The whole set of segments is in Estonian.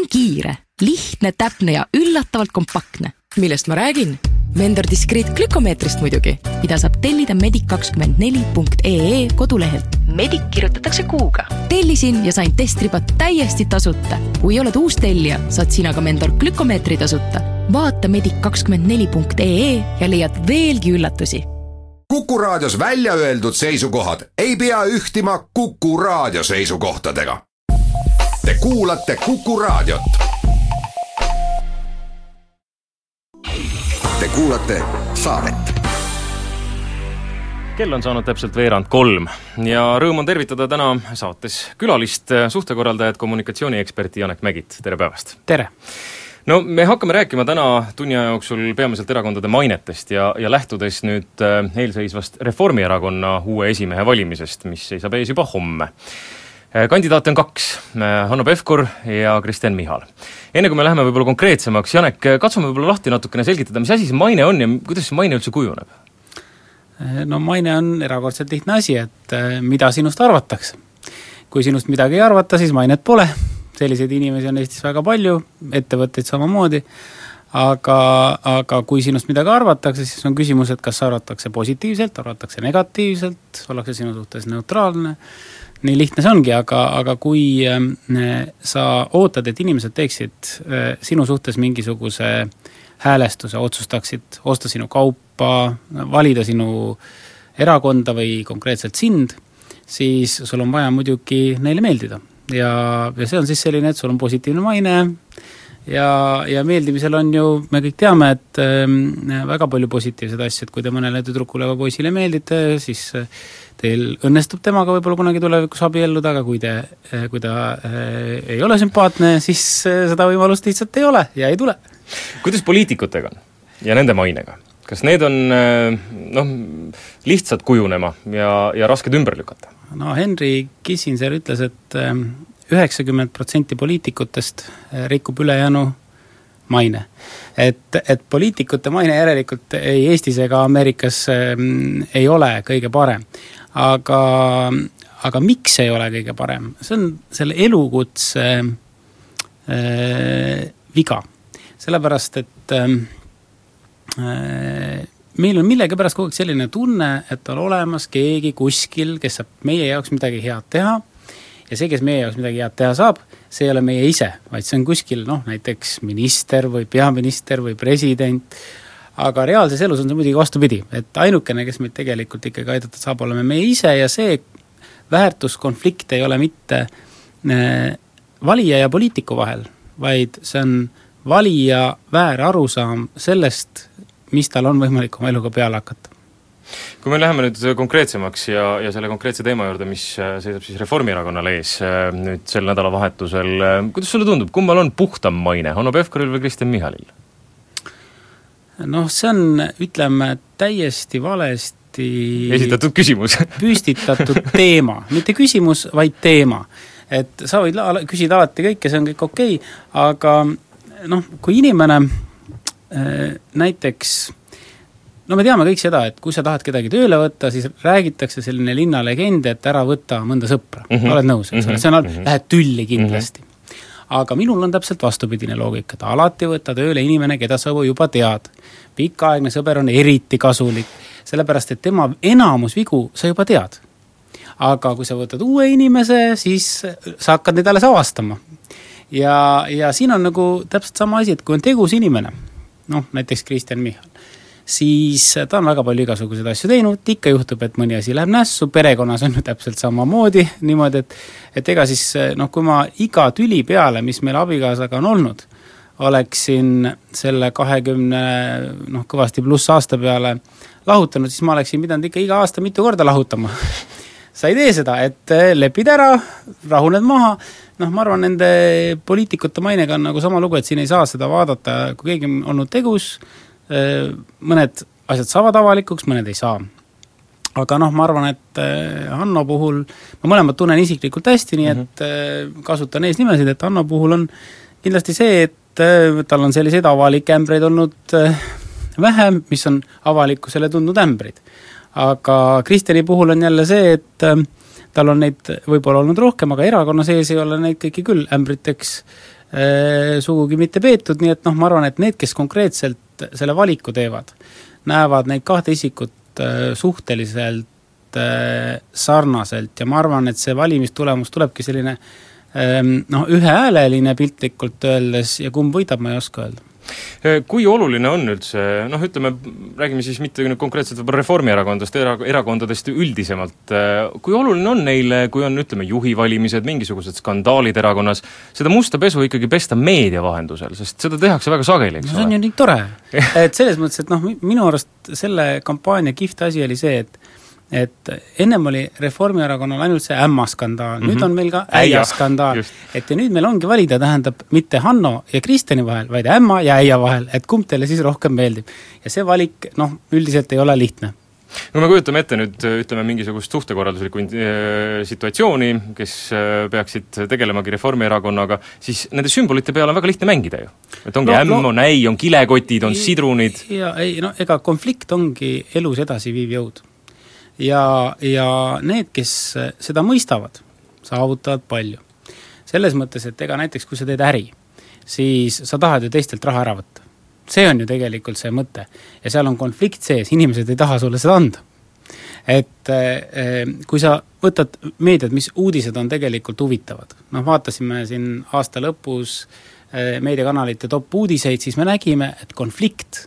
on kiire, lihtne, täpne ja üllatavalt kompaktne. millest ma räägin? Vendor Discreet glükomeetrist muidugi, mida saab tellida medic24.ee kodulehelt. Medic kirjutatakse kuuga. tellisin ja sain testribad täiesti tasuta. kui oled uus tellija, saad sina ka Vendor glükomeetri tasuta. vaata medic24.ee ja leiad veelgi üllatusi Kuku Raadios välja öeldud seisukohad ei pea ühtima Kuku Raadio seisukohtadega. Te kuulate Kuku Raadiot. Te kuulate saadet kell on saanud täpselt veerand kolm ja rõõm on tervitada täna saates külalist, suhtekorraldajat, kommunikatsioonieksperti Janek Mägit, tere päevast! tere! no me hakkame rääkima täna tunni aja jooksul peamiselt erakondade mainetest ja, ja lähtudes nüüd äh, eelseisvast Reformierakonna uue esimehe valimisest, mis seisab ees juba homme. Äh, kandidaate on kaks, äh, Hanno Pevkur ja Kristen Michal. enne kui me läheme võib-olla konkreetsemaks, Janek, katsume võib-olla lahti natukene selgitada, mis asi see maine on ja kuidas see maine üldse kujuneb? no maine on erakordselt lihtne asi, et mida sinust arvatakse. kui sinust midagi ei arvata, siis mainet pole selliseid inimesi on Eestis väga palju, ettevõtteid samamoodi, aga, aga kui sinust midagi arvatakse, siis on küsimus, et kas arvatakse positiivselt, arvatakse negatiivselt, ollakse sinu suhtes neutraalne, nii lihtne see ongi, aga, aga kui äh, sa ootad, et inimesed teeksid äh, sinu suhtes mingisuguse häälestuse, otsustaksid osta sinu kaupa, valida sinu erakonda või konkreetselt sind, siis sul on vaja muidugi neile meeldida. Ja, ja see on siis selline, et sul on positiivne maine ja, ja meeldimisel on ju, me kõik teame, et äh, väga palju positiivseid asju, et kui te mõnele tüdrukule või poisile meeldite, siis äh, teil õnnestub temaga võib-olla kunagi tulevikus abielluda, aga kui te äh,, kui ta äh, ei ole sümpaatne, siis äh, seda võimalust lihtsalt ei ole ja ei tule. kuidas poliitikutega on ja nende mainega? kas need on äh, noh, lihtsad kujunema ja, ja rasked ümber lükata? no Henry Kissinger ütles, et ähm, üheksakümmend protsenti poliitikutest äh, rikub ülejäänu maine. et, et poliitikute maine järelikult ei Eestis ega Ameerikas ähm, ei ole kõige parem. aga, aga miks ei ole kõige parem, see on selle elukutse äh, viga. sellepärast, et äh, meil on millegipärast kogu aeg selline tunne, et on olemas keegi kuskil, kes saab meie jaoks midagi head teha ja see, kes meie jaoks midagi head teha saab, see ei ole meie ise, vaid see on kuskil noh, näiteks minister või peaminister või president, aga reaalses elus on see muidugi vastupidi, et ainukene, kes meid tegelikult ikkagi aidata saab, oleme meie ise ja see väärtuskonflikt ei ole mitte äh, valija ja poliitiku vahel, vaid see on valija väär arusaam sellest, mis tal on võimalik oma eluga peale hakata. Kui me läheme nüüd konkreetsemaks ja, ja selle konkreetse teema juurde, mis äh, seisab siis Reformierakonnal ees äh, nüüd sel nädalavahetusel, äh, kuidas sulle tundub, kummal on puhtam maine, Hanno Pevkuril või Kristen Michalil? noh, see on, ütleme, täiesti valesti esitatud küsimus püstitatud teema, mitte küsimus, vaid teema. et sa võid la-, küsida alati kõike, see on kõik okei okay,, aga noh, kui inimene näiteks no me teame kõik seda, et kui sa tahad kedagi tööle võtta, siis räägitakse selline linnalegend, et ära võta mõnda sõpra mm, -hmm. oled nõus, eks ole, see on mm, -hmm. lähed tülli kindlasti mm. -hmm. aga minul on täpselt vastupidine loogika, et alati võta tööle inimene, keda sa juba tead. pikaaegne sõber on eriti kasulik, sellepärast et tema enamus vigu sa juba tead. aga kui sa võtad uue inimese, siis sa hakkad neid alles avastama. ja, ja siin on nagu täpselt sama asi, et kui on tegus inimene noh, näiteks Kristen Michal, siis ta on väga palju igasuguseid asju teinud, ikka juhtub, et mõni asi läheb nässu, perekonnas on ju täpselt samamoodi niimoodi, et et ega siis noh, kui ma iga tüli peale, mis meil abikaasaga on olnud, oleksin selle kahekümne noh, kõvasti pluss aasta peale lahutanud, siis ma oleksin pidanud ikka iga aasta mitu korda lahutama. Sa ei tee seda, et lepid ära, rahuned maha, noh, ma arvan, nende poliitikute mainega on nagu sama lugu, et siin ei saa seda vaadata, kui keegi on olnud tegus, mõned asjad saavad avalikuks, mõned ei saa. aga noh, ma arvan, et eh, Hanno puhul, ma mõlemat tunnen isiklikult hästi, nii et mm -hmm. kasutan eesnimesid, et Hanno puhul on kindlasti see, et tal on selliseid avalikke ämbreid olnud vähem, mis on avalikkusele tundnud ämbrid. aga Kristjani puhul on jälle see, et tal on neid võib-olla olnud rohkem, aga erakonna sees ei ole neid kõiki küll ämbriteks sugugi mitte peetud, nii et noh, ma arvan, et need, kes konkreetselt selle valiku teevad, näevad neid kahte isikut suhteliselt sarnaselt ja ma arvan, et see valimistulemus tulebki selline noh, ühehääleline piltlikult öeldes ja kumb võidab, ma ei oska öelda. Äh, kui oluline on üldse, noh ütleme, räägime siis mitte nüüd konkreetselt võib-olla Reformierakondadest, era-, erakondadest üldisemalt, äh, kui oluline on neile, kui on ütleme, juhi valimised, mingisugused skandaalid erakonnas, seda musta pesu ikkagi pesta meedia vahendusel, sest seda tehakse väga sageli, eks no, ole? see on ju nii tore et selles mõttes, et noh, minu arust selle kampaania kihvt asi oli see, et et ennem oli Reformierakonnal ainult see ämmaskandaal mm, -hmm. nüüd mhm. on meil ka äiaskandaal. et ja nüüd meil ongi valida, tähendab, mitte Hanno ja Kristjani vahel, vaid ämma ja äia vahel, et kumb teile siis rohkem meeldib. ja see valik, noh, üldiselt ei ole lihtne no me kujutame ette nüüd ütleme, mingisugust suhtekorralduslikku äh, situatsiooni, kes äh, peaksid tegelemagi Reformierakonnaga, siis nende sümbolite peale on väga lihtne mängida ju. et ongi no, ämm no,, on äi, on kilekotid, on sidrunid. ja ei no ega konflikt ongi elus edasiviiv jõud ja, ja need, kes seda mõistavad, saavutavad palju. selles mõttes, et ega näiteks kui sa teed äri, siis sa tahad ju teistelt raha ära võtta. see on ju tegelikult see mõte. ja seal on konflikt sees, inimesed ei taha sulle seda anda. et eh, kui sa võtad meediat, mis uudised on tegelikult huvitavad, noh vaatasime siin aasta lõpus eh, meediakanalite top uudiseid, siis me nägime, et konflikt,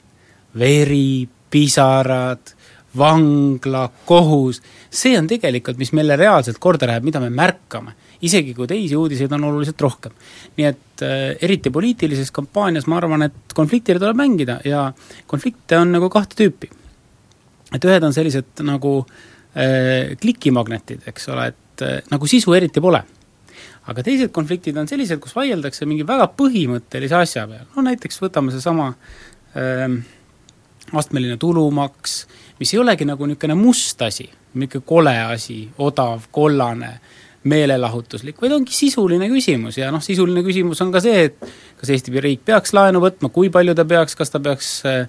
veri, pisarad, vangla, kohus, see on tegelikult, mis meile reaalselt korda läheb, mida me märkame. isegi kui teisi uudiseid on oluliselt rohkem. nii et äh, eriti poliitilises kampaanias ma arvan, et konfliktile tuleb mängida ja konflikte on nagu kahte tüüpi. et ühed on sellised nagu äh, klikimagnetid, eks ole, et äh, nagu sisu eriti pole aga teised konfliktid on sellised, kus vaieldakse mingi väga põhimõttelise asja peal, no näiteks võtame seesama äh, astmeline tulumaks, mis ei olegi nagu niisugune must asi, niisugune kole asi, odav, kollane, meelelahutuslik, vaid ongi sisuline küsimus ja noh, sisuline küsimus on ka see, et kas Eesti riik peaks laenu võtma, kui palju ta peaks, kas ta peaks äh,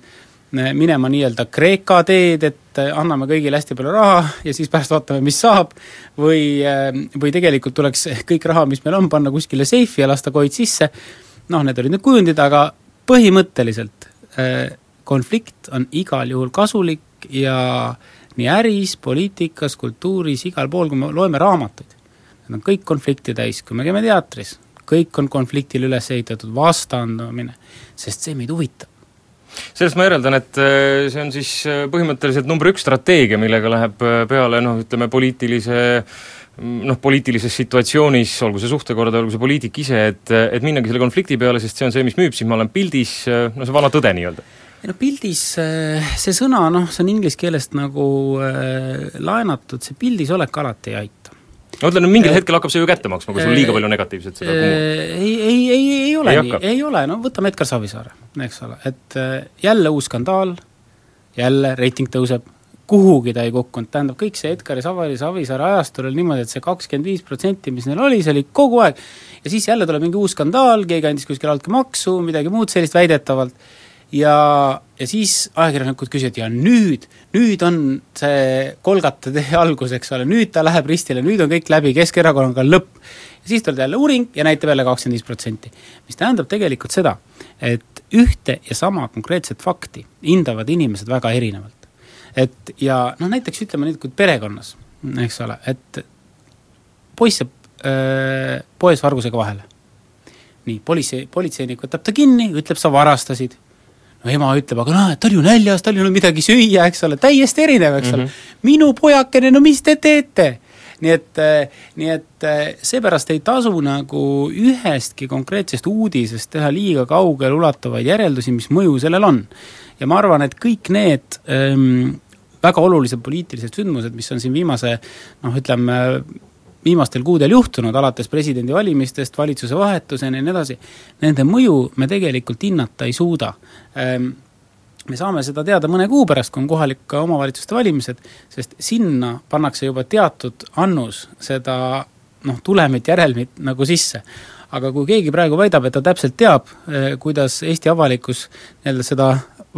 minema nii-öelda Kreeka teed, et äh, anname kõigile hästi palju raha ja siis pärast vaatame, mis saab, või, äh, või tegelikult tuleks kõik raha, mis meil on, panna kuskile seifi ja lasta koid sisse, noh, need olid need kujundid, aga põhimõtteliselt konflikt on igal juhul kasulik ja nii äris, poliitikas, kultuuris, igal pool, kui me loeme raamatuid, need on kõik konflikti täis, kui me käime teatris, kõik on konfliktile üles ehitatud, vastandumine, sest see meid huvitab. Sellest ma järeldan, et äh, see on siis äh, põhimõtteliselt number üks strateegia, millega läheb äh, peale noh, ütleme poliitilise mm, noh, poliitilises situatsioonis, olgu see suhtekorda, olgu see poliitik ise, et, et minnagi selle konflikti peale, sest see on see, mis müüb, siis ma olen pildis, no see vana tõde nii-öelda ei no pildis äh, see sõna, noh, see on inglise keelest nagu äh, laenatud, see pildis olek alati ei aita. no ütleme, mingil äh, hetkel hakkab see ju kätte maksma, kui sul liiga palju negatiivset seda kumub. ei, ei, ei, ei ole ei nii, ei ole, no võtame Edgar Savisaare, eks ole, et jälle uus skandaal, jälle reiting tõuseb, kuhugi ta ei kukkunud, tähendab, kõik see Edgari Savari, Savisaare ajastul oli niimoodi, et see kakskümmend viis protsenti, mis neil oli, see oli kogu aeg, ja siis jälle tuleb mingi uus skandaal, keegi andis kuskil altkäemaksu, midagi muud sellist väidetavalt, ja, ja siis ajakirjanikud küsivad, ja nüüd, nüüd on see Kolgata tee algus, eks ole, nüüd ta läheb ristile, nüüd on kõik läbi, Keskerakonnaga on lõpp. ja siis tuleb jälle uuring ja näitab jälle kakskümmend viis protsenti. mis tähendab tegelikult seda, et ühte ja sama konkreetset fakti hindavad inimesed väga erinevalt. et ja noh, näiteks ütleme nüüd, kui perekonnas, eks ole, et poiss jääb öö, poes vargusega vahele nii, politsei, politseinik võtab ta kinni, ütleb, sa varastasid ema ütleb, aga noh, et ta oli ju näljas, tal ei olnud midagi süüa, eks ole, täiesti erinev, eks mm -hmm. ole. Mhm. minu pojakene, no mis te teete? nii et, nii et seepärast ei tasu nagu ühestki konkreetsest uudisest teha liiga kaugele ulatuvaid järeldusi, mis mõju sellel on. ja ma arvan, et kõik need ähm, väga olulised poliitilised sündmused, mis on siin viimase noh, ütleme viimastel kuudel juhtunud, alates presidendivalimistest, valitsuse vahetuseni ja nii edasi, nende mõju me tegelikult hinnata ei suuda. Ehm, me saame seda teada mõne kuu pärast, kui on kohalike omavalitsuste valimised, sest sinna pannakse juba teatud annus seda noh, tulemit, järelmit nagu sisse aga kui keegi praegu väidab, et ta täpselt teab, eh, kuidas Eesti avalikkus nii-öelda seda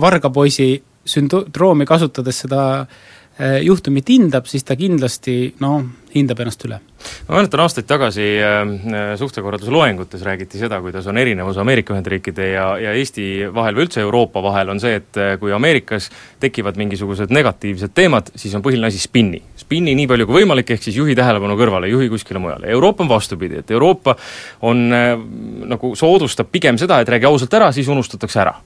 vargapoisi sündroomi kasutades seda äh, juhtumit hindab, siis ta kindlasti noh, hindab ennast üle. Ma mäletan aastaid tagasi äh, suhtekorralduse loengutes räägiti seda, kuidas on erinevus Ameerika Ühendriikide ja, ja Eesti vahel või üldse Euroopa vahel on see, et äh, kui Ameerikas tekivad mingisugused negatiivsed teemad, siis on põhiline asi spinni. spinni nii palju kui võimalik, ehk siis juhi tähelepanu kõrvale, juhi kuskile mujale. Euroopa on vastupidi, et Euroopa on äh, nagu soodustab pigem seda, et räägi ausalt ära, siis unustatakse ära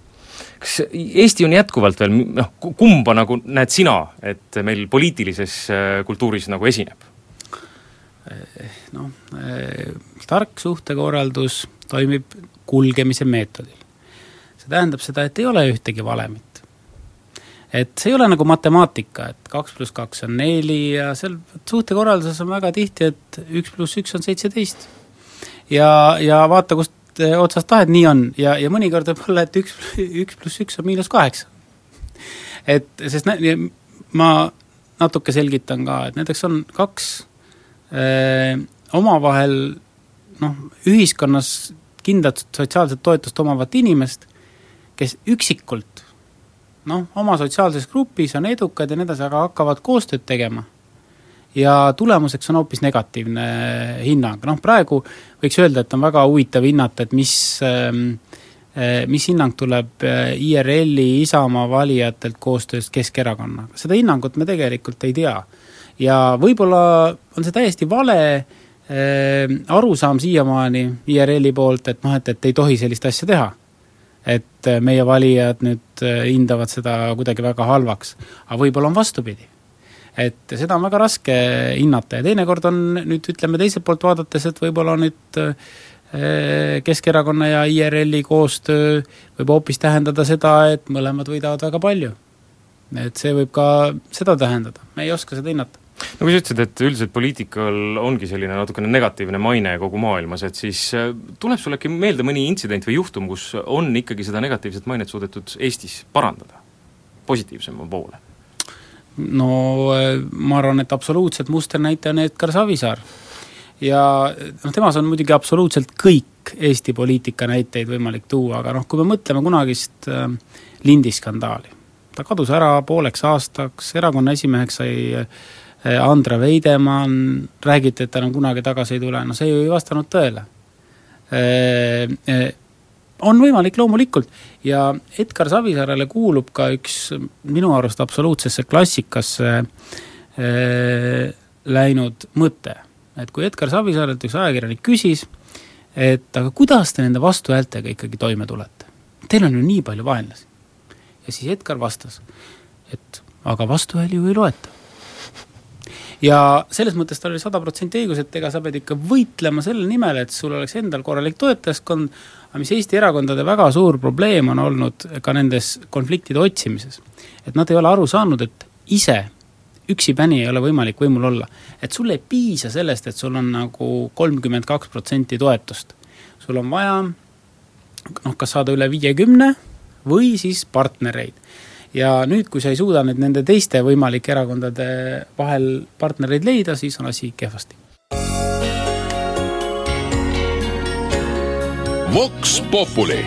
kas Eesti on jätkuvalt veel noh, kumba nagu näed sina, et meil poliitilises äh, kultuuris nagu esineb? Noh, eh, tark suhtekorraldus toimib kulgemise meetodil. see tähendab seda, et ei ole ühtegi valemit. et see ei ole nagu matemaatika, et kaks pluss kaks on neli ja seal suhtekorralduses on väga tihti, et üks pluss üks on seitseteist. ja, ja vaata, kust otsast tahed, nii on, ja, ja mõnikord võib olla, et üks, üks pluss üks on miinus kaheksa. et sest nä-, ma natuke selgitan ka, et näiteks on kaks omavahel noh, ühiskonnas kindlat sotsiaalset toetust omavat inimest, kes üksikult noh, oma sotsiaalses grupis on edukad ja nii edasi, aga hakkavad koostööd tegema. ja tulemuseks on hoopis negatiivne hinnang, noh praegu võiks öelda, et on väga huvitav hinnata, et mis mis hinnang tuleb IRL-i Isamaa valijatelt koostöös Keskerakonnaga, seda hinnangut me tegelikult ei tea ja võib-olla on see täiesti vale äh, arusaam siiamaani IRL-i poolt, et noh, et, et ei tohi sellist asja teha. et äh, meie valijad nüüd äh, hindavad seda kuidagi väga halvaks, aga võib-olla on vastupidi. et seda on väga raske hinnata ja teinekord on nüüd ütleme teiselt poolt vaadates, et võib-olla nüüd äh, Keskerakonna ja IRL-i koostöö võib hoopis tähendada seda, et mõlemad võidavad väga palju. et see võib ka seda tähendada, me ei oska seda hinnata no kui sa ütlesid, et üldiselt poliitikal ongi selline natukene negatiivne maine kogu maailmas, et siis äh, tuleb sulle äkki meelde mõni intsident või juhtum, kus on ikkagi seda negatiivset mainet suudetud Eestis parandada positiivsema poole? no äh, ma arvan, et absoluutselt musternäitaja on Edgar Savisaar. ja noh, temas on muidugi absoluutselt kõik Eesti poliitika näiteid võimalik tuua, aga noh, kui me mõtleme kunagist äh, lindiskandaali, ta kadus ära pooleks aastaks, erakonna esimeheks sai Eh, Andre Veidemann, räägiti, et ta enam kunagi tagasi ei tule, no see ju ei vastanud tõele. Eh, eh, on võimalik loomulikult ja Edgar Savisaarele kuulub ka üks minu arust absoluutsesse klassikasse läinud mõte. et kui Edgar Savisaarelt üks ajakirjanik küsis, et aga kuidas te nende vastuhäältega ikkagi toime tulete? Teil on ju nii palju vaenlasi. ja siis Edgar vastas, et aga vastuhääli ju ei loeta ja selles mõttes tal oli sada protsenti õigus, et ega sa pead ikka võitlema selle nimel, et sul oleks endal korralik toetajaskond, aga mis Eesti erakondade väga suur probleem on olnud ka nendes konfliktide otsimises, et nad ei ole aru saanud, et ise üksipäni ei ole võimalik võimul olla. et sul ei piisa sellest, et sul on nagu kolmkümmend kaks protsenti toetust. sul on vaja noh, kas saada üle viiekümne või siis partnereid ja nüüd, kui sa ei suuda nüüd nende teiste võimalike erakondade vahel partnereid leida, siis on asi kehvasti. Vox Populi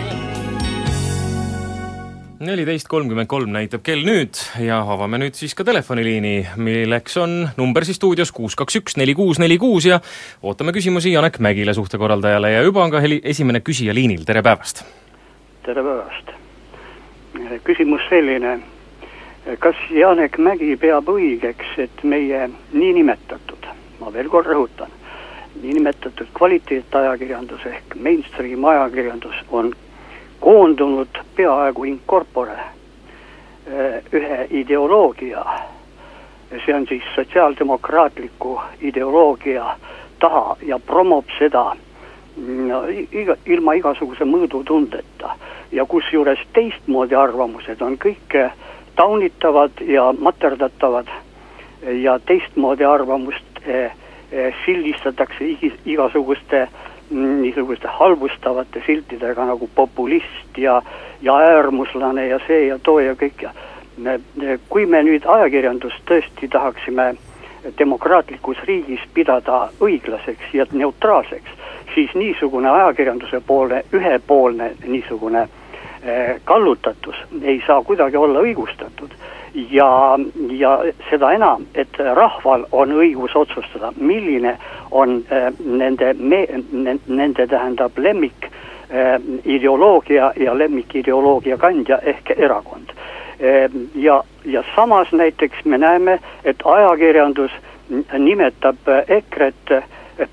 neliteist kolmkümmend kolm näitab kell nüüd ja avame nüüd siis ka telefoniliini, milleks on number siis stuudios kuus kaks üks neli kuus neli kuus ja ootame küsimusi Janek Mägile, suhtekorraldajale ja juba on ka heli, esimene küsija liinil, tere päevast! tere päevast! Küsimus selline, kas Janek Mägi peab õigeks, et meie niinimetatud, ma veel kord rõhutan, niinimetatud kvaliteetajakirjandus ehk mainstream ajakirjandus on koondunud peaaegu in corpore eh, ühe ideoloogia, see on siis sotsiaaldemokraatliku ideoloogia taha ja promob seda iga, ilma igasuguse mõõdutundeta. Ja kusjuures teistmoodi arvamused on kõik eh, taunitavad ja materdatavad. Ja teistmoodi arvamust eh, eh, sildistatakse igasuguste mm, niisuguste halvustavate siltidega nagu populist ja, ja äärmuslane ja see ja too ja kõik. Ja kui me nüüd ajakirjandust tõesti tahaksime demokraatlikus riigis pidada õiglaseks ja neutraalseks, siis niisugune ajakirjanduse poolne, ühepoolne niisugune äh, kallutatus ei saa kuidagi olla õigustatud ja, ja seda enam, et rahval on õigus otsustada, milline on äh, nende me-, nende tähendab lemmik äh, ideoloogia ja lemmikideoloogia kandja ehk erakond äh,. ja, ja samas näiteks me näeme, et ajakirjandus nimetab EKRE-t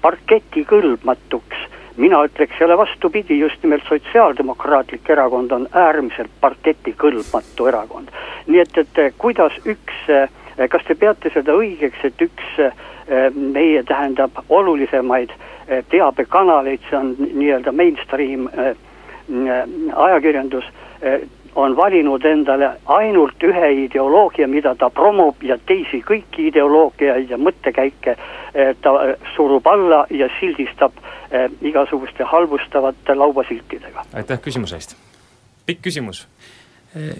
parketikõlbmatuks mina ütleks jälle vastupidi, just nimelt Sotsiaaldemokraatlik Erakond on äärmiselt parketikõlbmatu erakond. nii et, et kuidas üks, kas te peate seda õigeks, et üks meie tähendab olulisemaid teabekanaleid, see on nii-öelda mainstream ajakirjandus, on valinud endale ainult ühe ideoloogia, mida ta promob ja teisi kõiki ideoloogiaid ja mõttekäike ta surub alla ja sildistab igasuguste halvustavate laubasiltidega. aitäh küsimuse eest! pikk küsimus.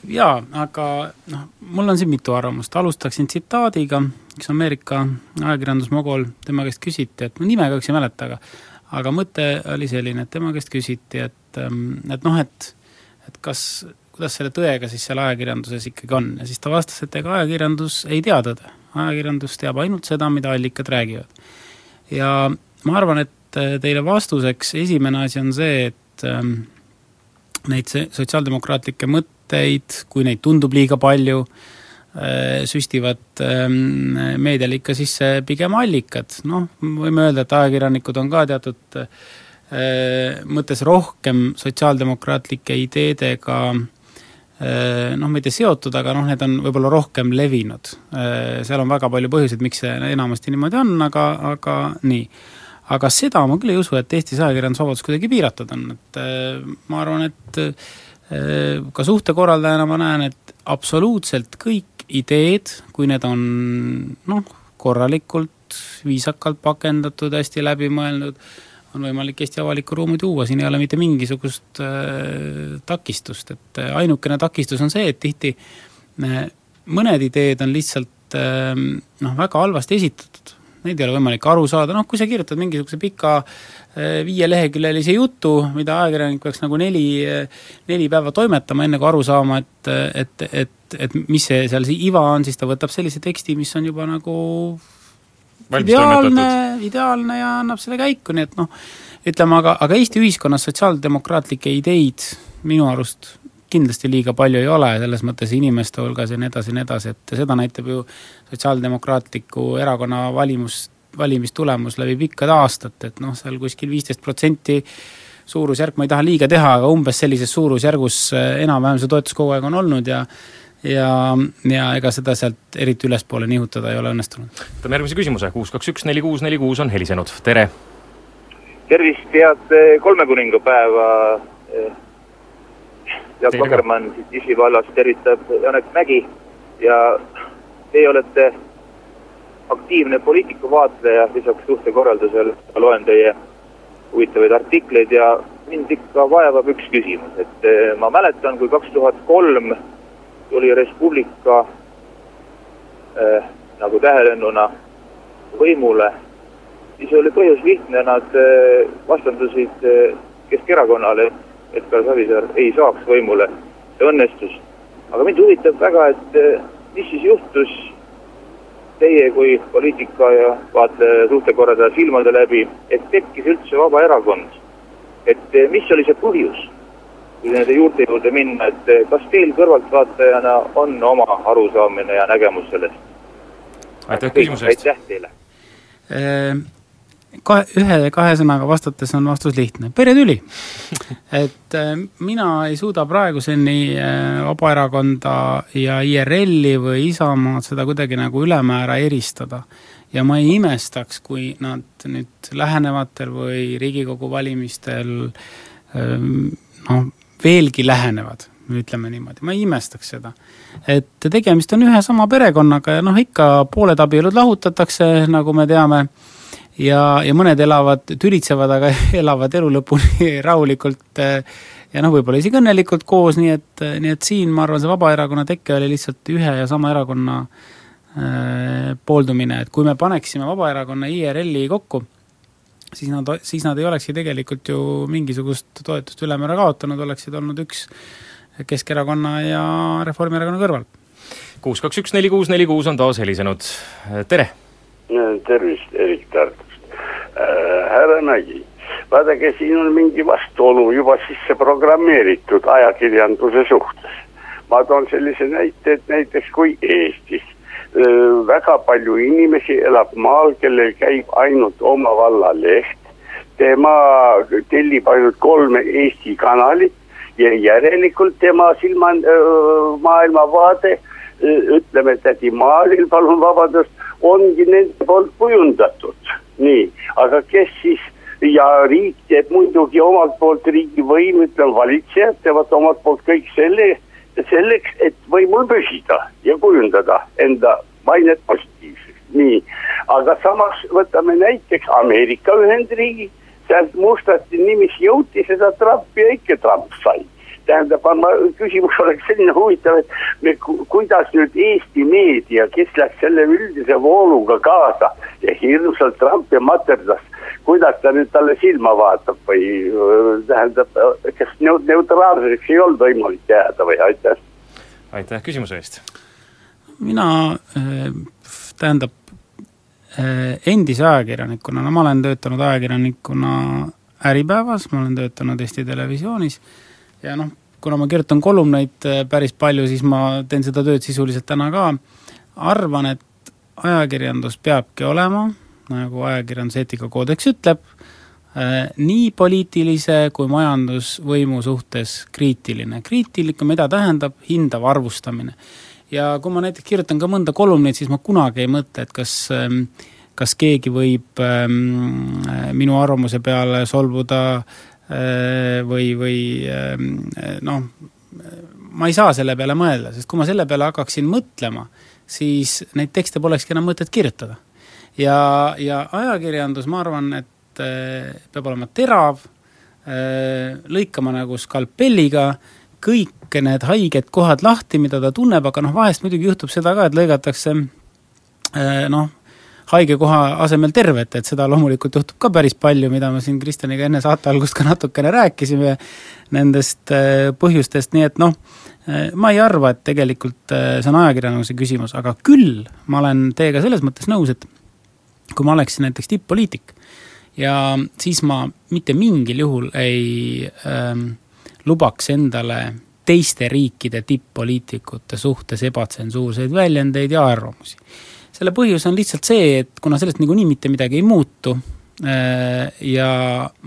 Jaa, aga noh, mul on siin mitu arvamust, alustaksin tsitaadiga, üks Ameerika ajakirjandusmogul, tema käest küsiti, et ma nime kahjuks ei mäleta, aga aga mõte oli selline, et tema käest küsiti, et, ehm, et noh, et et kas, kuidas selle tõega siis seal ajakirjanduses ikkagi on ja siis ta vastas, et ega ajakirjandus ei tea tõde. ajakirjandus teab ainult seda, mida allikad räägivad. ja ma arvan, et teile vastuseks esimene asi on see, et ähm, neid sotsiaaldemokraatlikke mõtteid, kui neid tundub liiga palju äh,, süstivad ähm, meediale ikka sisse pigem allikad, noh, võime öelda, et ajakirjanikud on ka teatud äh, mõttes rohkem sotsiaaldemokraatlike ideedega äh, noh, mitte seotud, aga noh, need on võib-olla rohkem levinud. Äh, seal on väga palju põhjuseid, miks see enamasti niimoodi on, aga, aga nii. aga seda ma küll ei usu, et Eestis ajakirjandusvabadus kuidagi piiratud on, et äh, ma arvan, et ka suhtekorraldajana ma näen, et absoluutselt kõik ideed, kui need on noh, korralikult, viisakalt pakendatud, hästi läbimõeldud, on võimalik Eesti avalikku ruumi tuua, siin ei ole mitte mingisugust äh, takistust, et äh, ainukene takistus on see, et tihti äh, mõned ideed on lihtsalt äh, noh, väga halvasti esitatud. Neid ei ole võimalik aru saada, noh kui sa kirjutad mingisuguse pika äh, viieleheküljelise jutu, mida ajakirjanik peaks nagu neli äh,, neli päeva toimetama, enne kui aru saama, et, et, et, et mis see seal see iva on, siis ta võtab sellise teksti, mis on juba nagu ideaalne, ideaalne ja annab selle käiku, nii et noh, ütleme aga, aga Eesti ühiskonnas sotsiaaldemokraatlikke ideid minu arust kindlasti liiga palju ei ole, selles mõttes inimeste hulgas ja nii edasi ja nii edasi, et seda näitab ju Sotsiaaldemokraatliku Erakonna valimus, valimistulemus läbi pikkade aastate, et noh, seal kuskil viisteist protsenti suurusjärk, ma ei taha liiga teha, aga umbes sellises suurusjärgus eh, enam-vähem see toetus kogu aeg on olnud ja ja, ja ega seda sealt eriti ülespoole nihutada ei ole õnnestunud. võtame järgmise küsimuse, kuus, kaks, üks, neli, kuus, neli, kuus on helisenud, tere! tervist, head eh, kolmekuningapäeva! Eh, Jaak Lagermann siit Jõhvi vallast tervitab Janek Mägi ja teie olete aktiivne poliitikuvaatleja, lisaks suhtekorraldusele loen teie huvitavaid artikleid ja mind ikka vaevab üks küsimus, et eh, ma mäletan, kui kaks tuhat kolm tuli Res Publica äh, nagu tähelennuna võimule, siis oli põhjus lihtne, nad äh, vastandusid äh, Keskerakonnale, et ka Savisaar ei saaks võimule. see õnnestus. aga mind huvitab väga, et äh, mis siis juhtus teie kui poliitika ja vaataja suhtekorraldaja silmade läbi, et tekkis üldse Vabaerakond. et mis oli see põhjus? Nende juurte juurde minna, et eh, kas teil kõrvaltvaatajana on oma arusaamine ja nägemus sellest? aitäh küsimuse eest! aitäh teile! Ehm, kahe, ühe, kahe sõnaga vastates on vastus lihtne, peretüli. et äh, mina ei suuda praeguseni äh, Vabaerakonda ja IRL-i või Isamaad seda kuidagi nagu ülemäära eristada. ja ma ei imestaks, kui nad nüüd lähenevatel või Riigikogu valimistel äh, noh, veelgi lähenevad, ütleme niimoodi, ma ei imestaks seda. et tegemist on ühe sama perekonnaga ja noh, ikka pooled abielud lahutatakse, nagu me teame, ja, ja mõned elavad, tülitsevad, aga elavad elu lõpuni rahulikult ja noh, võib-olla isegi õnnelikult koos, nii et, nii et siin ma arvan, see Vabaerakonna teke oli lihtsalt ühe ja sama erakonna äh, pooldumine, et kui me paneksime Vabaerakonna IRL-i kokku, siis nad, siis nad ei olekski tegelikult ju mingisugust toetust ülemäära kaotanud, oleksid olnud üks Keskerakonna ja Reformierakonna kõrval. kuus, kaks, üks, neli, kuus, neli, kuus on taas helisenud, tere! tervist, Erik Tartust äh,. härra Mägi, vaadake, siin on mingi vastuolu juba sisse programmeeritud ajakirjanduse suhtes. ma toon sellise näite, et näiteks kui Eestis väga palju inimesi elab maal, kellel käib ainult oma valla leht, tema tellib ainult kolme Eesti kanalit ja järelikult tema silma, maailmavaade, ütleme tädi Maalil, palun vabandust, ongi nende poolt kujundatud. nii, aga kes siis ja riik teeb muidugi omalt poolt, riigivõim, ütleme valitsejad teevad omalt poolt kõik selle, selleks, et võimul püsida ja kujundada enda mainet positiivseks. nii, aga samas võtame näiteks Ameerika Ühendriigid sealt mustasti niiviisi jõuti seda Trumpi ja ikka Trump sai. Tähendab, ma, küsimus oleks selline huvitav, et me, kuidas nüüd Eesti meedia, kes läks selle üldise vooluga kaasa ja hirmsalt Trumpi materdas, kuidas ta nüüd talle silma vaatab või tähendab, kas neutraalseks ei olnud võimalik jääda või aitäh? aitäh küsimuse eest! mina, tähendab, Äh, endise ajakirjanikuna, no ma olen töötanud ajakirjanikuna Äripäevas, ma olen töötanud Eesti Televisioonis ja noh, kuna ma kirjutan kolumneid äh, päris palju, siis ma teen seda tööd sisuliselt täna ka, arvan, et ajakirjandus peabki olema, nagu ajakirjanduse eetikakoodeks ütleb, äh, nii poliitilise kui majandusvõimu suhtes kriitiline. kriitiline, mida tähendab hindav arvustamine ja kui ma näiteks kirjutan ka mõnda kolumnit, siis ma kunagi ei mõtle, et kas ähm, kas keegi võib ähm, minu arvamuse peale solvuda äh, või, või ähm, noh, ma ei saa selle peale mõelda, sest kui ma selle peale hakkaksin mõtlema, siis neid tekste polekski enam mõtet kirjutada. ja, ja ajakirjandus, ma arvan, et äh, peab olema terav, äh, lõikama nagu skalpelliga, kõik need haiged kohad lahti, mida ta tunneb, aga noh, vahest muidugi juhtub seda ka, et lõigatakse noh, haige koha asemel tervet, et seda loomulikult juhtub ka päris palju, mida me siin Kristjaniga enne saate algust ka natukene rääkisime nendest eh, põhjustest, nii et noh, eh, ma ei arva, et tegelikult see on ajakirjanduse küsimus, aga küll ma olen teiega selles mõttes nõus, et kui ma oleksin näiteks tipp-poliitik ja siis ma mitte mingil juhul ei ähm, lubaks endale teiste riikide tipp-poliitikute suhtes ebatsensuurseid väljendeid ja arvamusi. Selle põhjus on lihtsalt see, et kuna sellest niikuinii mitte midagi ei muutu äh, ja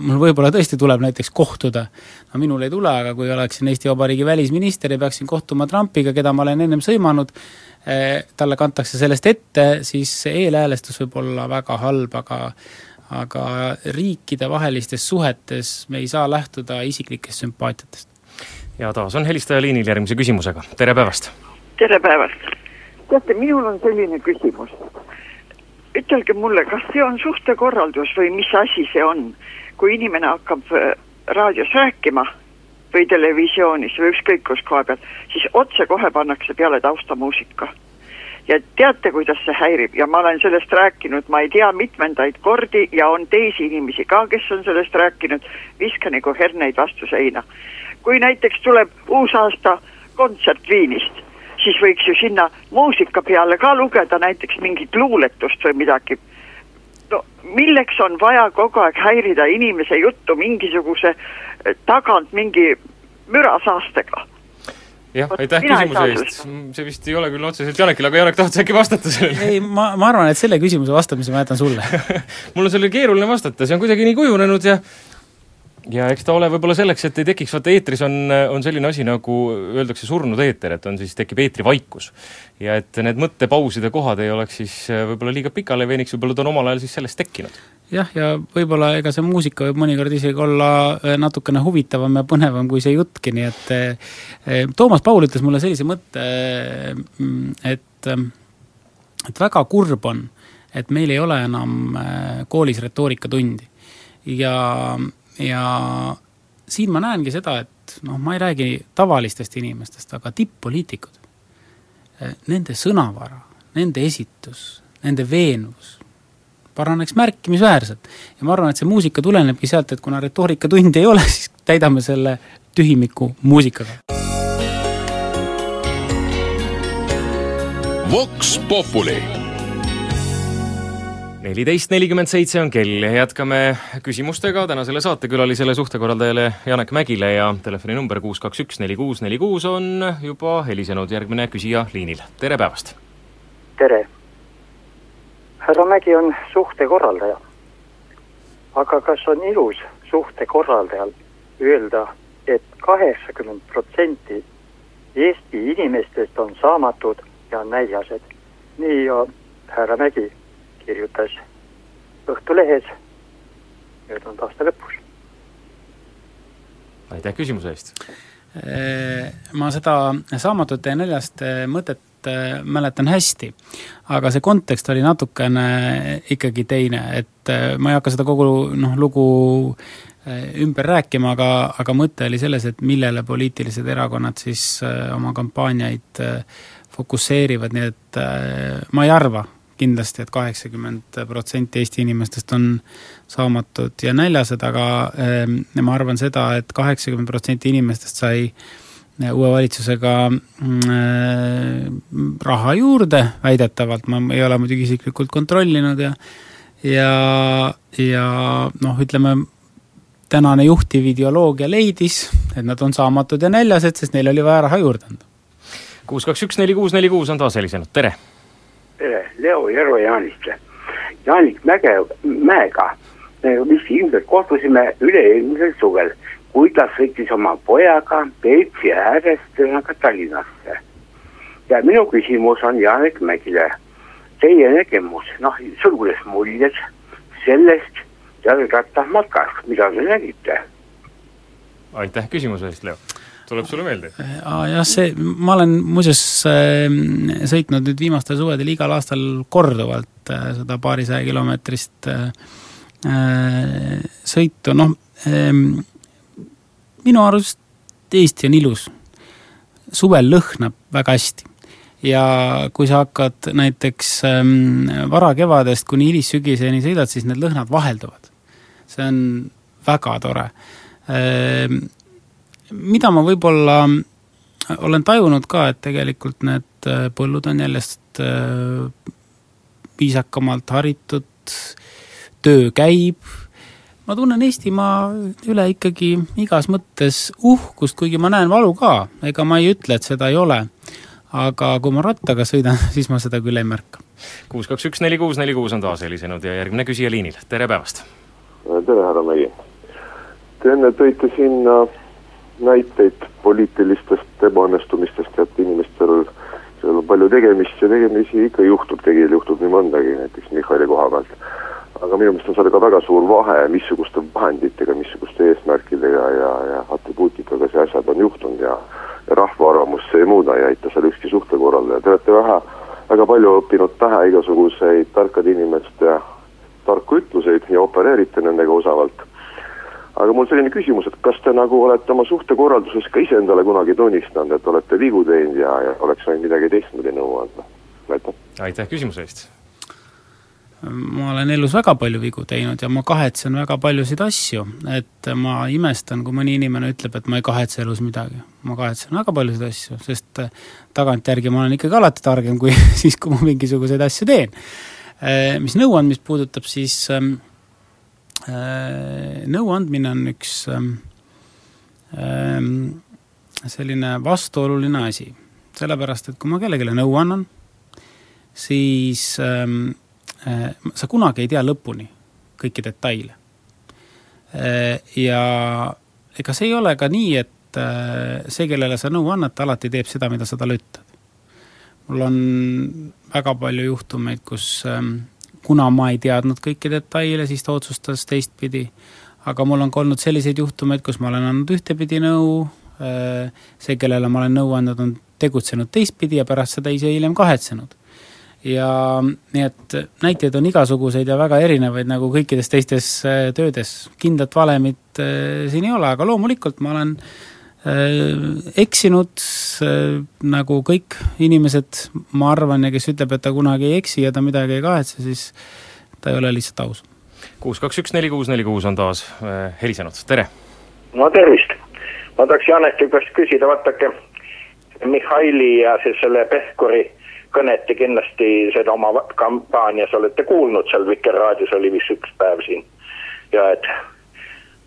mul võib-olla tõesti tuleb näiteks kohtuda, no minul ei tule, aga kui oleksin Eesti Vabariigi välisminister ja peaksin kohtuma Trumpiga, keda ma olen ennem sõimanud, äh, talle kantakse sellest ette, siis eelhäälestus võib olla väga halb, aga aga riikidevahelistes suhetes me ei saa lähtuda isiklikest sümpaatiatest ja taas on helistaja liinil järgmise küsimusega, tere päevast! tere päevast! Teate, minul on selline küsimus. ütelge mulle, kas see on suhtekorraldus või mis asi see on, kui inimene hakkab äh, raadios rääkima või televisioonis või ükskõik kus koha peal, siis otsekohe pannakse peale taustamuusika. ja teate, kuidas see häirib ja ma olen sellest rääkinud, ma ei tea, mitmendaid kordi ja on teisi inimesi ka, kes on sellest rääkinud, viska nagu herneid vastu seina kui näiteks tuleb uusaasta kontsert Viinist, siis võiks ju sinna muusika peale ka lugeda näiteks mingit luuletust või midagi. no milleks on vaja kogu aeg häirida inimese juttu mingisuguse eh, tagant mingi mürasaastega? jah, aitäh küsimuse eest, see vist ei ole küll otseselt Janekile, aga Janek, tahad sa äkki vastata sellele? ei, ma, ma arvan, et selle küsimuse vastamise ma jätan sulle mul on sellele keeruline vastata, see on kuidagi nii kujunenud ja ja eks ta ole võib-olla selleks, et ei tekiks, vaata eetris on, on selline asi, nagu öeldakse surnud eeter, et on siis, tekib eetrivaikus. ja et need mõttepauside kohad ei oleks siis äh, võib-olla liiga pikale veniks, võib-olla ta on omal ajal siis sellest tekkinud. jah, ja võib-olla ega see muusika võib mõnikord isegi olla äh, natukene huvitavam ja põnevam kui see juttki, nii et äh, Toomas Paul ütles mulle sellise mõtte, et et väga kurb on, et meil ei ole enam koolis retoorikatundi ja ja siin ma näengi seda, et noh, ma ei räägi tavalistest inimestest, aga tipp-poliitikud, eh, nende sõnavara, nende esitus, nende veenvus paraneks märkimisväärselt. ja ma arvan, et see muusika tulenebki sealt, et kuna retoorikatundi ei ole, siis täidame selle tühimiku muusikaga Vox Populi neliteist nelikümmend seitse on kell ja jätkame küsimustega tänasele saatekülalisele, suhtekorraldajale Janek Mägile ja telefoninumber kuus kaks üks neli kuus neli kuus on juba helisenud järgmine küsija liinil, tere päevast! tere! härra Mägi on suhtekorraldaja. aga kas on ilus suhtekorraldajal öelda et, et kaheksakümmend protsenti Eesti inimestest on saamatud ja näljased. nii härra Mägi kirjutas Õhtulehes möödunud aasta lõpus. aitäh küsimuse eest! Ma seda saamatute ja näljaste mõtet mäletan hästi, aga see kontekst oli natukene ikkagi teine, et ma ei hakka seda kogu noh, lugu ümber rääkima, aga, aga mõte oli selles, et millele poliitilised erakonnad siis oma kampaaniaid fokusseerivad, nii et ma ei arva, kindlasti et, et kaheksakümmend protsenti Eesti inimestest on saamatud ja näljased, aga äh, ma arvan seda et, et kaheksakümmend protsenti inimestest sai eh, uue valitsusega äh, raha juurde, väidetavalt, ma ei ole muidugi isiklikult kontrollinud ja ja, ja noh, ütleme, tänane juhtiv ideoloogia leidis, et nad on saamatud ja näljased, sest neil oli vaja raha juurde anda. kuus, kaks, üks, neli, kuus, neli, kuus on taas helisenud, tere! Leo Järve Jaaniste. Jaanik Mäge, Mäega, vist ilmselt kohtusime üle-eelmisel suvel, kui ta sõitis oma pojaga Peipsi äärest ühesõnaga Tallinnasse. ja minu küsimus on Janek Mägile, teie nägemus, noh, sulgudes muljed sellest jalgrattamatkast, mida te nägite? aitäh küsimuse eest, Leo tuleb sulle meelde? jah, see, ma olen muuseas äh, sõitnud nüüd viimastel suvedel igal aastal korduvalt äh, seda paarisaja kilomeetrist äh, äh, sõitu, noh äh, minu arust Eesti on ilus. suvel lõhnab väga hästi ja kui sa hakkad näiteks ähm, varakevadest kuni hilissügiseni sõidad, siis need lõhnad vahelduvad. see on väga tore ähm, mida ma võib-olla olen tajunud ka, et tegelikult need äh, põllud on järjest äh, viisakamalt haritud, töö käib, ma tunnen Eestimaa üle ikkagi igas mõttes uhkust, kuigi ma näen valu ka, ega ma ei ütle, et seda ei ole. aga kui ma rattaga sõidan, siis ma seda küll ei märka. kuus, kaks, üks, neli, kuus, neli, kuus on taas helisenud ja järgmine küsija liinil, tere päevast! tere, härra Mägi! Te enne tõite sinna äh, näiteid poliitilistest ebaõnnestumistest, et inimestel seal on palju tegemist ja tegemisi ikka juhtub, tegijal juhtub nii mõndagi, näiteks Michali koha pealt. aga minu meelest on seal ka väga suur vahe, missuguste vahenditega, missuguste eesmärkidega ja, ja atribuutikaga see asjad on juhtunud ja ja rahva arvamust see ei muuda, ei aita seal ükski suhtekorraldaja, te olete vähe, väga palju õppinud pähe igasuguseid tarkade inimeste tarku ütluseid ja opereerite nendega osavalt aga mul selline küsimus, et kas te nagu olete oma suhtekorralduses ka ise endale kunagi tunnistanud, et olete vigu teinud ja, ja oleks võinud midagi teistmoodi nõu anda? aitäh! aitäh küsimuse eest! ma olen elus väga palju vigu teinud ja ma kahetsen väga paljusid asju, et ma imestan, kui mõni inimene ütleb, et ma ei kahetse elus midagi. ma kahetsen väga paljusid asju, sest tagantjärgi ma olen ikkagi alati targem kui siis, kui ma mingisuguseid asju teen. Mis nõuandmist puudutab, siis äh, Äh, nõuandmine on üks ähm, ähm, selline vastuoluline asi, sellepärast et kui ma kellelegi nõu annan, siis ähm, äh, sa kunagi ei tea lõpuni kõiki detaile. Äh, ja ega see ei ole ka nii, et see, kellele sa nõu annad, ta alati teeb seda, mida sa talle ütled. mul on väga palju juhtumeid, kus kuna ma ei teadnud kõiki detaile, siis ta otsustas teistpidi. aga mul on ka olnud selliseid juhtumeid, kus ma olen andnud ühtepidi nõu, äh, see, kellele ma olen nõu andnud, on tegutsenud teistpidi ja pärast seda ise hiljem kahetsenud. ja nii et näiteid on igasuguseid ja väga erinevaid, nagu kõikides teistes äh, töödes. kindlat valemit äh, siin ei ole, aga loomulikult ma olen äh, eksinud äh, nagu kõik inimesed, ma arvan, ja kes ütleb, et ta kunagi ei eksi ja ta midagi ei kahetse, siis ta ei ole lihtsalt aus. kuus, kaks, üks, neli, kuus, neli, kuus on taas äh, helisenud, tere! no tervist! ma tahaks Janeti käest küsida, vaadake, Mihhaili ja siis selle Pevkuri kõnet te kindlasti seda oma kampaanias olete kuulnud, seal Vikerraadios oli vist üks päev siin. ja et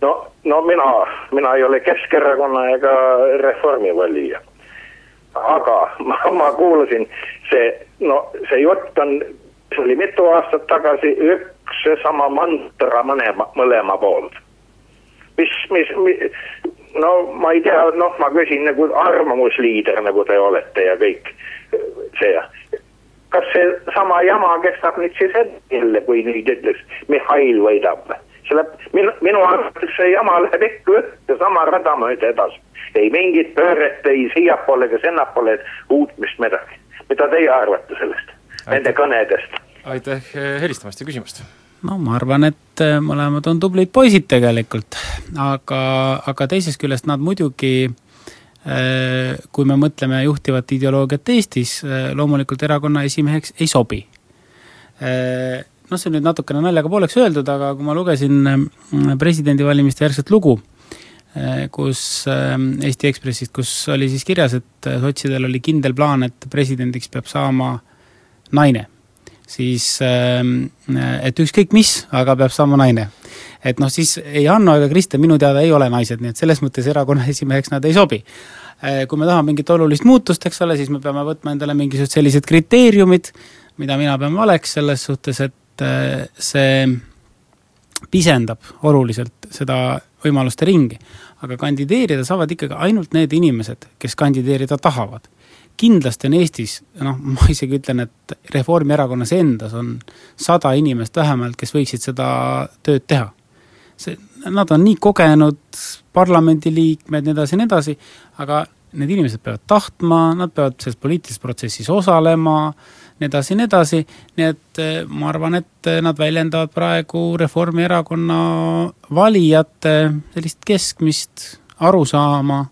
no, no mina, mina ei ole Keskerakonna ega Reformi valija. aga ma, ma kuulasin see, no see jutt on, see oli mitu aastat tagasi üks seesama mantra mõlema, mõlema poolt. mis, mis, mis, no ma ei tea, noh, ma küsin nagu arvamusliider, nagu te olete ja kõik see. kas see sama jama kestab nüüd siis jälle, kui nüüd ütleks Mihhail võidab? see läheb, minu, minu arvates see jama läheb ikka ühte sama rada mööda edasi. ei mingit pööret, ei siiapoole ega sinnapoole, uutmist midagi. mida teie arvate sellest, nende kõnedest? aitäh helistamast ja küsimast no ma arvan, et äh, mõlemad on tublid poisid tegelikult, aga, aga teisest küljest nad muidugi äh, kui me mõtleme juhtivat ideoloogiat Eestis, loomulikult erakonna esimeheks ei sobi. Noh, see on nüüd natukene naljaga pooleks öeldud, aga kui ma lugesin presidendivalimiste järgset lugu, kus Eesti Ekspressist, kus oli siis kirjas, et sotsidel oli kindel plaan, et presidendiks peab saama naine siis et ükskõik mis, aga peab saama naine. et noh, siis ei Hanno ega Kristen minu teada ei ole naised, nii et selles mõttes erakonna esimeheks nad ei sobi. Kui me tahame mingit olulist muutust, eks ole, siis me peame võtma endale mingisugused sellised kriteeriumid, mida mina pean valeks selles suhtes, et äh, see pisendab oluliselt seda võimaluste ringi. aga kandideerida saavad ikkagi ainult need inimesed, kes kandideerida tahavad kindlasti on Eestis, noh, ma isegi ütlen, et Reformierakonnas endas on sada inimest vähemalt, kes võiksid seda tööd teha. see, nad on nii kogenud parlamendiliikmed, nii edasi ja nii edasi, aga need inimesed peavad tahtma, nad peavad selles poliitilises protsessis osalema, nii edasi nii edasi, nii et eh, ma arvan, et nad väljendavad praegu Reformierakonna valijate sellist keskmist arusaama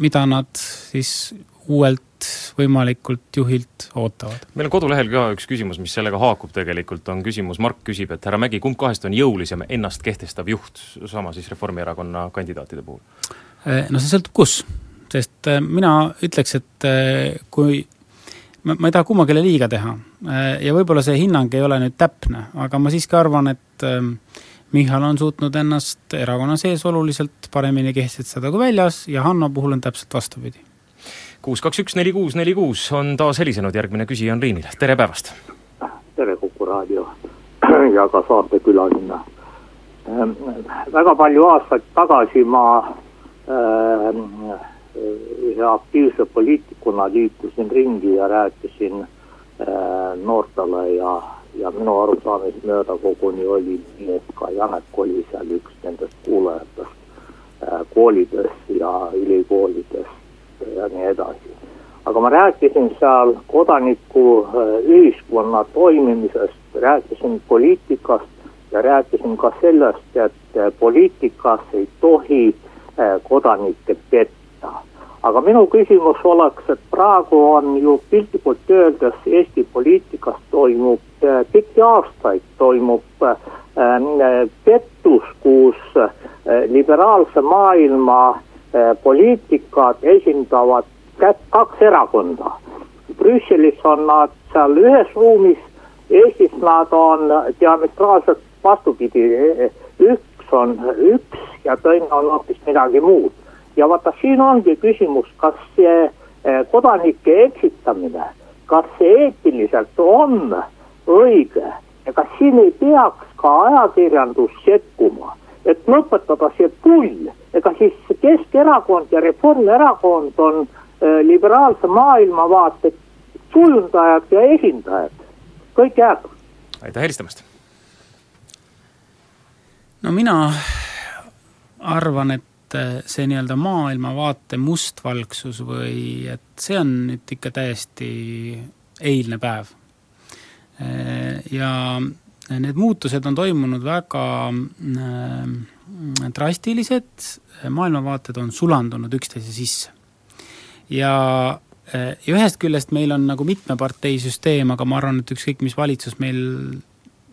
mida nad siis uuelt võimalikult juhilt ootavad. meil on kodulehel ka üks küsimus, mis sellega haakub tegelikult, on küsimus, Mark küsib, et härra Mägi, kumb kahest on jõulisem ennast kehtestav juht, sama siis Reformierakonna kandidaatide puhul? Eh, no see sõltub kus, sest eh, mina ütleks, et eh, kui ma, ma ei taha kummalegi liiga teha ja võib-olla see hinnang ei ole nüüd täpne, aga ma siiski arvan, et Michal on suutnud ennast erakonna sees oluliselt paremini kehtestada kui väljas ja Hanno puhul on täpselt vastupidi. kuus, kaks, üks, neli, kuus, neli, kuus on taas helisenud, järgmine küsija on Liinil, tere päevast! tere, Kuku raadio ja ka saatekülaline ähm,. väga palju aastaid tagasi ma ähm, ühe aktiivse poliitikuna liikusin ringi ja rääkisin äh, noortele ja ja minu arusaamist mööda koguni oli nii, et ka Janek oli seal üks nendest kuulajatest äh, koolides ja ülikoolides ja nii edasi. aga ma rääkisin seal kodanikuühiskonna äh, toimimisest, rääkisin poliitikast ja rääkisin ka sellest, et äh, poliitikas ei tohi kodanikke petta aga minu küsimus oleks, et praegu on ju piltlikult öeldes Eesti poliitikas toimub äh, pikki aastaid toimub äh, pettus, kus äh, liberaalse maailma poliitikat esindavad kaks erakonda. Brüsselis on nad seal ühes ruumis, Eestis nad on diametraalselt vastupidi, üks on üks ja teine on hoopis midagi muud ja vaata, siin ongi küsimus, kas see eh, kodanike eksitamine, kas see eetiliselt on õige ja kas siin ei peaks ka ajakirjandus sekkuma, et lõpetada see pull, ega siis Keskerakond ja Reformierakond on äh, liberaalse maailmavaate kujundajad ja esindajad, kõik jääb. aitäh helistamast! no mina arvan, et et see nii-öelda maailmavaate mustvalgsus või et see on nüüd ikka täiesti eilne päev. Ja need muutused on toimunud väga äh, drastilised, maailmavaated on sulandunud üksteise sisse. ja ja ühest küljest meil on nagu mitmeparteisüsteem, aga ma arvan, et ükskõik, mis valitsus meil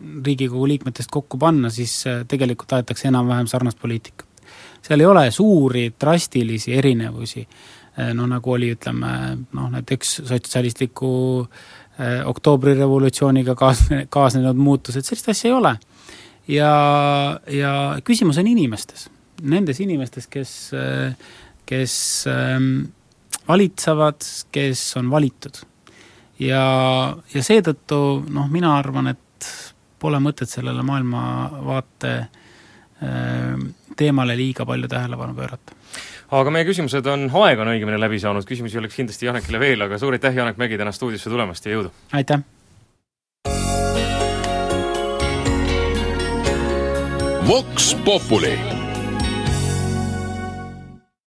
Riigikogu liikmetest kokku panna, siis tegelikult aetakse enam-vähem sarnast poliitikat seal ei ole suuri drastilisi erinevusi no nagu oli, ütleme noh, näiteks sotsialistliku eh, oktoobrirevolutsiooniga kaasne, kaasnenud muutused, sellist asja ei ole. ja, ja küsimus on inimestes, nendes inimestes, kes, kes eh, valitsevad, kes on valitud. ja, ja seetõttu noh, mina arvan, et pole mõtet sellele maailmavaate äh, teemale liiga palju tähelepanu pöörata aga meie küsimused on, aeg on õigemini läbi saanud, küsimusi oleks kindlasti Janekile veel, aga suur aitäh, Janek Mägi, täna stuudiosse tulemast ja jõudu! aitäh! Vox Populi